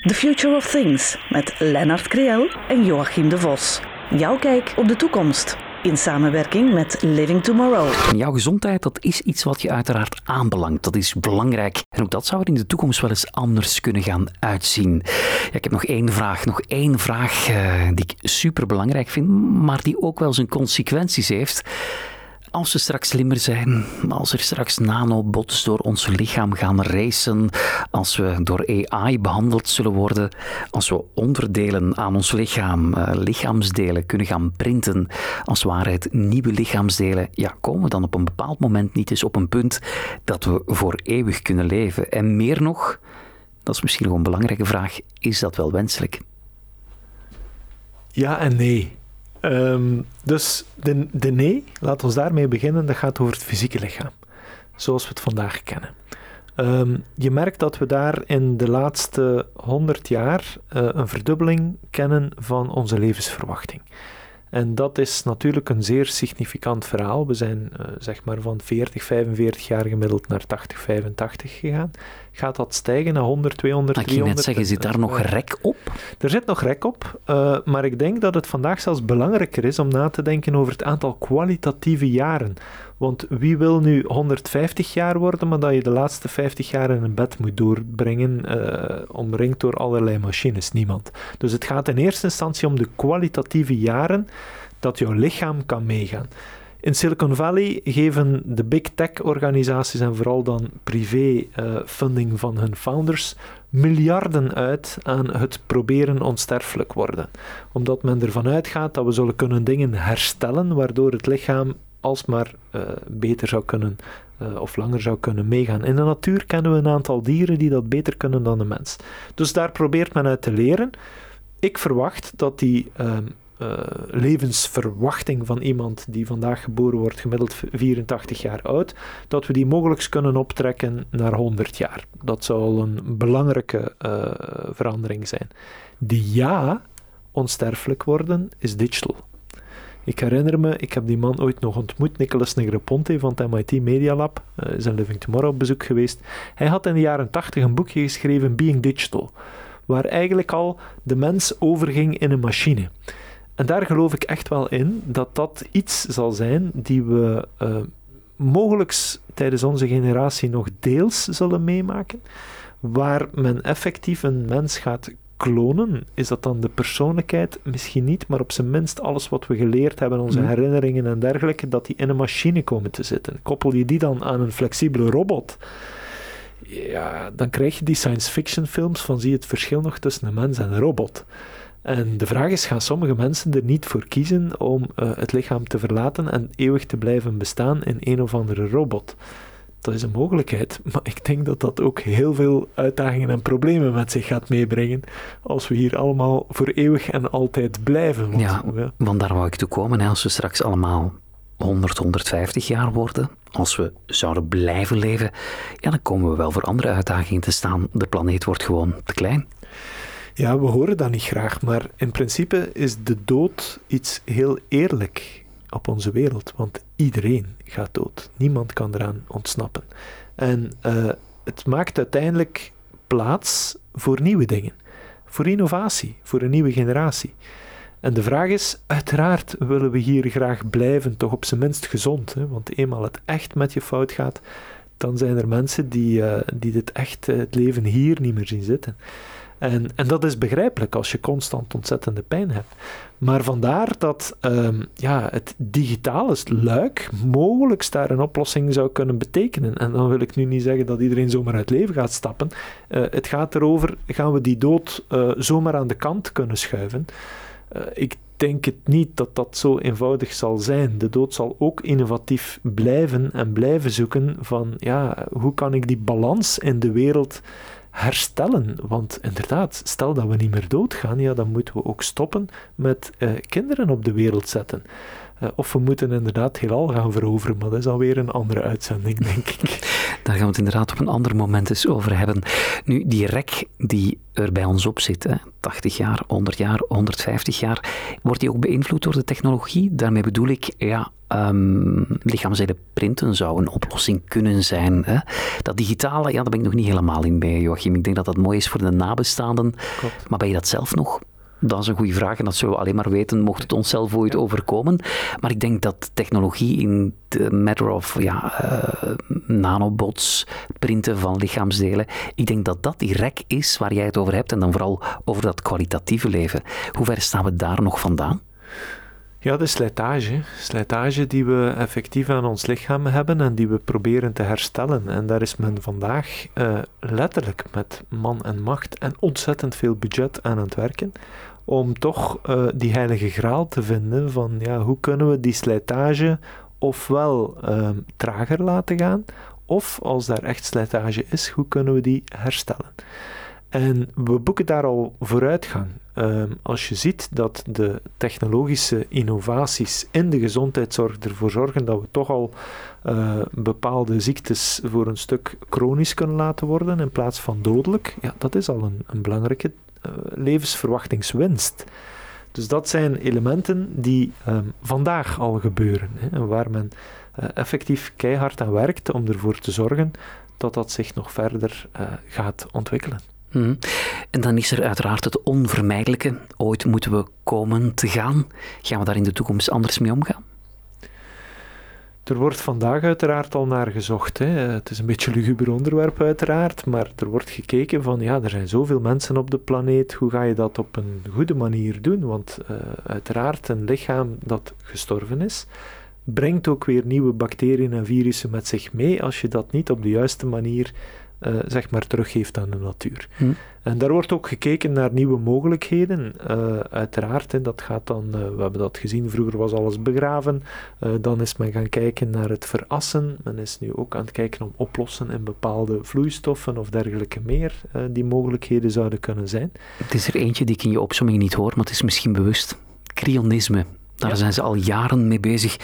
The Future of Things met Lennart Creel en Joachim de Vos. Jouw kijk op de toekomst. In samenwerking met Living Tomorrow. Jouw gezondheid, dat is iets wat je uiteraard aanbelangt. Dat is belangrijk. En ook dat zou er in de toekomst wel eens anders kunnen gaan uitzien. Ja, ik heb nog één vraag. Nog één vraag uh, die ik super belangrijk vind, maar die ook wel zijn consequenties heeft. Als we straks slimmer zijn, als er straks nanobots door ons lichaam gaan racen, als we door AI behandeld zullen worden, als we onderdelen aan ons lichaam, uh, lichaamsdelen kunnen gaan printen, als waarheid nieuwe lichaamsdelen, ja, komen we dan op een bepaald moment niet eens op een punt dat we voor eeuwig kunnen leven? En meer nog, dat is misschien nog een belangrijke vraag, is dat wel wenselijk? Ja en nee. Um, dus de, nee, laat ons daarmee beginnen, dat gaat over het fysieke lichaam, zoals we het vandaag kennen. Um, je merkt dat we daar in de laatste 100 jaar uh, een verdubbeling kennen van onze levensverwachting. En dat is natuurlijk een zeer significant verhaal. We zijn uh, zeg maar van 40, 45 jaar gemiddeld naar 80, 85 gegaan. gaat dat stijgen naar 100, 200, Ik 300. net zeggen, zit daar nog rek op? Er zit nog rek op, uh, maar ik denk dat het vandaag zelfs belangrijker is om na te denken over het aantal kwalitatieve jaren. Want wie wil nu 150 jaar worden, maar dat je de laatste 50 jaar in een bed moet doorbrengen, uh, omringd door allerlei machines? Niemand. Dus het gaat in eerste instantie om de kwalitatieve jaren dat jouw lichaam kan meegaan. In Silicon Valley geven de big tech-organisaties en vooral dan privé-funding uh, van hun founders miljarden uit aan het proberen onsterfelijk worden. Omdat men ervan uitgaat dat we zullen kunnen dingen herstellen, waardoor het lichaam alsmaar uh, beter zou kunnen uh, of langer zou kunnen meegaan. In de natuur kennen we een aantal dieren die dat beter kunnen dan de mens. Dus daar probeert men uit te leren. Ik verwacht dat die uh, uh, levensverwachting van iemand die vandaag geboren wordt, gemiddeld 84 jaar oud, dat we die mogelijk kunnen optrekken naar 100 jaar. Dat zou al een belangrijke verandering zijn. Die ja, onsterfelijk worden, is digital. Ik herinner me, ik heb die man ooit nog ontmoet, Nicolas Negroponte van het MIT Media Lab, uh, is in Living Tomorrow op bezoek geweest. Hij had in de jaren 80 een boekje geschreven, Being Digital, waar eigenlijk al de mens overging in een machine. En daar geloof ik echt wel in dat dat iets zal zijn die we uh, mogelijk tijdens onze generatie nog deels zullen meemaken, waar men effectief een mens gaat klonen, is dat dan de persoonlijkheid? Misschien niet, maar op zijn minst alles wat we geleerd hebben, onze mm. herinneringen en dergelijke, dat die in een machine komen te zitten. Koppel je die dan aan een flexibele robot, ja, dan krijg je die science fiction films van zie je het verschil nog tussen een mens en een robot. En de vraag is, gaan sommige mensen er niet voor kiezen om uh, het lichaam te verlaten en eeuwig te blijven bestaan in een of andere robot? Dat is een mogelijkheid, maar ik denk dat dat ook heel veel uitdagingen en problemen met zich gaat meebrengen als we hier allemaal voor eeuwig en altijd blijven. Want, ja, ja, want daar wou ik toe komen. Hè, als we straks allemaal 100, 150 jaar worden, als we zouden blijven leven, ja, dan komen we wel voor andere uitdagingen te staan. De planeet wordt gewoon te klein. Ja, we horen dat niet graag, maar in principe is de dood iets heel eerlijk op onze wereld, want iedereen gaat dood. Niemand kan eraan ontsnappen. En uh, het maakt uiteindelijk plaats voor nieuwe dingen, voor innovatie, voor een nieuwe generatie. En de vraag is, uiteraard willen we hier graag blijven, toch op zijn minst gezond. Hè? Want eenmaal het echt met je fout gaat, dan zijn er mensen die, uh, die dit echt, uh, het leven hier niet meer zien zitten. En, en dat is begrijpelijk als je constant ontzettende pijn hebt. Maar vandaar dat um, ja, het digitale luik mogelijk daar een oplossing zou kunnen betekenen. En dan wil ik nu niet zeggen dat iedereen zomaar uit leven gaat stappen. Uh, het gaat erover, gaan we die dood uh, zomaar aan de kant kunnen schuiven? Uh, ik denk het niet dat dat zo eenvoudig zal zijn. De dood zal ook innovatief blijven en blijven zoeken van ja, hoe kan ik die balans in de wereld herstellen. Want inderdaad, stel dat we niet meer doodgaan, ja, dan moeten we ook stoppen met uh, kinderen op de wereld zetten. Uh, of we moeten inderdaad heelal gaan veroveren, maar dat is alweer een andere uitzending, denk ik. Daar gaan we het inderdaad op een ander moment eens over hebben. Nu, die rek die er bij ons op zit, hè, 80 jaar, 100 jaar, 150 jaar, wordt die ook beïnvloed door de technologie? Daarmee bedoel ik, ja, um, printen zou een oplossing kunnen zijn. Hè? Dat digitale, ja, daar ben ik nog niet helemaal in bij, Joachim. Ik denk dat dat mooi is voor de nabestaanden. Klopt. Maar ben je dat zelf nog? Dat is een goede vraag en dat zullen we alleen maar weten mocht het onszelf ooit overkomen. Maar ik denk dat technologie in de matter of ja, uh, nanobots, printen van lichaamsdelen, ik denk dat dat die rek is waar jij het over hebt en dan vooral over dat kwalitatieve leven. Hoe ver staan we daar nog vandaan? Ja, de slijtage. Slijtage die we effectief aan ons lichaam hebben en die we proberen te herstellen. En daar is men vandaag uh, letterlijk met man en macht en ontzettend veel budget aan het werken om toch uh, die heilige graal te vinden van ja, hoe kunnen we die slijtage ofwel uh, trager laten gaan, of als daar echt slijtage is, hoe kunnen we die herstellen. En we boeken daar al vooruitgang. Um, als je ziet dat de technologische innovaties in de gezondheidszorg ervoor zorgen dat we toch al uh, bepaalde ziektes voor een stuk chronisch kunnen laten worden in plaats van dodelijk, ja, dat is al een, een belangrijke levensverwachtingswinst. Dus dat zijn elementen die um, vandaag al gebeuren hè, waar men uh, effectief keihard aan werkt om ervoor te zorgen dat dat zich nog verder uh, gaat ontwikkelen. Mhm. En dan is er uiteraard het onvermijdelijke. Ooit moeten we komen te gaan. Gaan we daar in de toekomst anders mee omgaan? Er wordt vandaag uiteraard al naar gezocht. Hè. Het is een beetje een luguber onderwerp uiteraard, maar er wordt gekeken van ja, er zijn zoveel mensen op de planeet, hoe ga je dat op een goede manier doen? Want uh, uiteraard een lichaam dat gestorven is, brengt ook weer nieuwe bacteriën en virussen met zich mee als je dat niet op de juiste manier uh, zeg maar teruggeeft aan de natuur. Hm. En daar wordt ook gekeken naar nieuwe mogelijkheden. Uh, uiteraard, hè, dat gaat dan, uh, we hebben dat gezien, vroeger was alles begraven. dan is men gaan kijken naar het verassen. Men is nu ook aan het kijken om oplossen in bepaalde vloeistoffen of dergelijke meer, die mogelijkheden zouden kunnen zijn. Het is er eentje die ik in je opzomming niet hoor, maar het is misschien bewust. Cryonisme. Daar zijn ze al jaren mee bezig.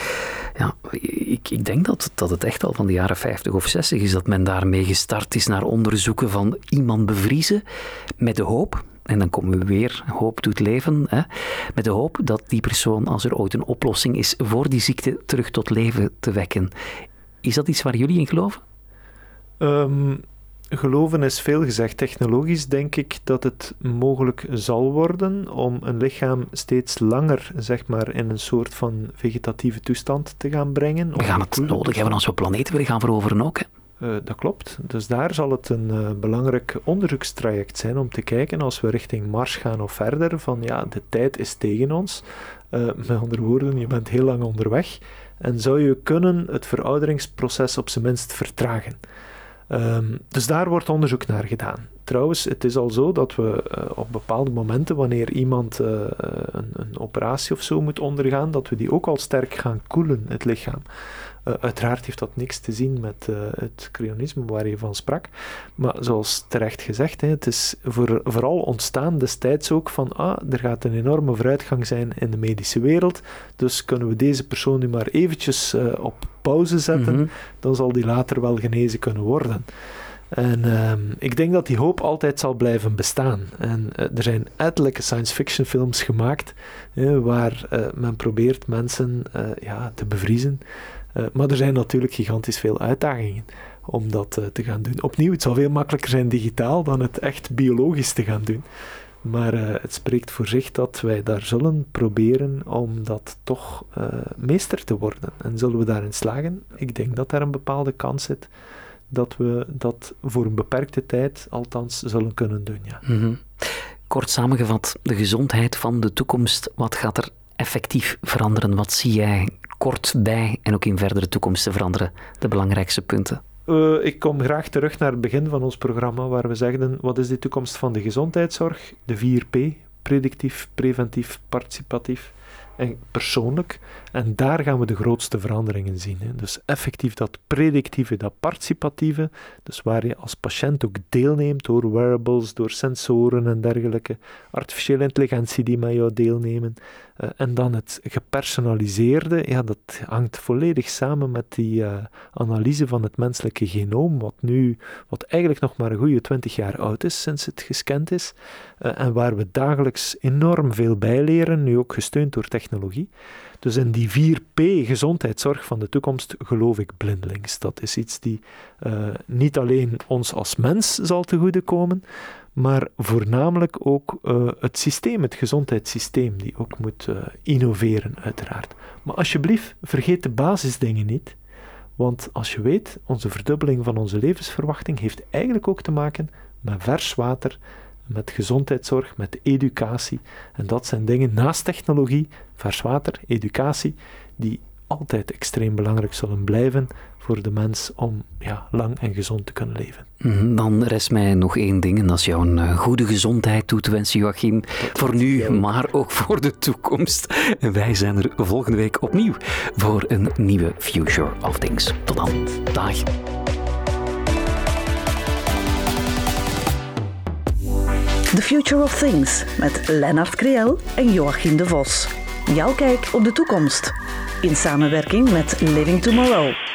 Ja, ik, ik denk dat, dat het echt al van de jaren 50 of 60 is dat men daarmee gestart is naar onderzoeken van iemand bevriezen met de hoop, en dan komen we weer, hoop doet leven, hè, met de hoop dat die persoon, als er ooit een oplossing is voor die ziekte, terug tot leven te wekken. Is dat iets waar jullie in geloven? Um, geloven is veel gezegd. Technologisch denk ik dat het mogelijk zal worden om een lichaam steeds langer zeg maar, in een soort van vegetatieve toestand te gaan brengen. We gaan het nodig hebben als we planeten willen gaan veroveren ook. Uh, dat klopt. Dus daar zal het een uh, belangrijk onderzoekstraject zijn om te kijken als we richting Mars gaan of verder, van ja, de tijd is tegen ons. Uh, met andere woorden, je bent heel lang onderweg en zou je kunnen het verouderingsproces op zijn minst vertragen. Um, dus daar wordt onderzoek naar gedaan. Trouwens, het is al zo dat we uh, op bepaalde momenten, wanneer iemand uh, een, een, operatie of zo moet ondergaan, dat we die ook al sterk gaan koelen, het lichaam. Uh, uiteraard heeft dat niks te zien met het cryonisme waar je van sprak. Maar zoals terecht gezegd, hè, het is voor, vooral ontstaan destijds ook van, ah, er gaat een enorme vooruitgang zijn in de medische wereld, dus kunnen we deze persoon nu maar eventjes op pauze zetten, mm -hmm. dan zal die later wel genezen kunnen worden. En uh, ik denk dat die hoop altijd zal blijven bestaan. En uh, er zijn ettelijke science fiction films gemaakt uh, waar men probeert mensen ja, te bevriezen. Maar er zijn natuurlijk gigantisch veel uitdagingen om dat te gaan doen. Opnieuw, het zal veel makkelijker zijn digitaal dan het echt biologisch te gaan doen. Maar het spreekt voor zich dat wij daar zullen proberen om dat toch meester te worden. En zullen we daarin slagen? Ik denk dat daar een bepaalde kans zit dat we dat voor een beperkte tijd althans zullen kunnen doen. Ja. Mhm. Kort samengevat, de gezondheid van de toekomst, wat gaat er effectief veranderen? Wat zie jij kort bij en ook in verdere toekomsten veranderen? De belangrijkste punten? Uh, ik kom graag terug naar het begin van ons programma, waar we zegden: wat is de toekomst van de gezondheidszorg? De 4P: predictief, preventief, participatief en persoonlijk. En daar gaan we de grootste veranderingen zien. Hè. Dus effectief dat predictieve, dat participatieve, dus waar je als patiënt ook deelneemt door wearables, door sensoren en dergelijke, artificiële intelligentie die met jou deelnemen. Uh, en dan het gepersonaliseerde, ja, dat hangt volledig samen met die uh, analyse van het menselijke genoom, wat nu, wat eigenlijk nog maar een goede 20 jaar oud is sinds het gescand is, uh, en waar we dagelijks enorm veel bijleren, nu ook gesteund door technologie. Dus in die 4P gezondheidszorg van de toekomst geloof ik blindelings. Dat is iets die uh, niet alleen ons als mens zal te goede komen, maar voornamelijk ook uh, het systeem, het gezondheidssysteem, die ook moet uh, innoveren, uiteraard. Maar alsjeblieft, vergeet de basisdingen niet. Want als je weet, onze verdubbeling van onze levensverwachting heeft eigenlijk ook te maken met vers water, met gezondheidszorg, met educatie. En dat zijn dingen naast technologie, vers water, educatie, die altijd extreem belangrijk zullen blijven voor de mens om ja, lang en gezond te kunnen leven. Mhm, dan rest mij nog één ding en dat is jou een eh, goede gezondheid toe te wensen, Joachim. voor nu, maar ook voor de toekomst. En wij zijn er volgende week opnieuw voor een nieuwe Future of Things. Tot dan. Dag. The Future of Things met Lennart Kriel en Joachim de Vos. Jouw kijk op de toekomst. In samenwerking met Living Tomorrow.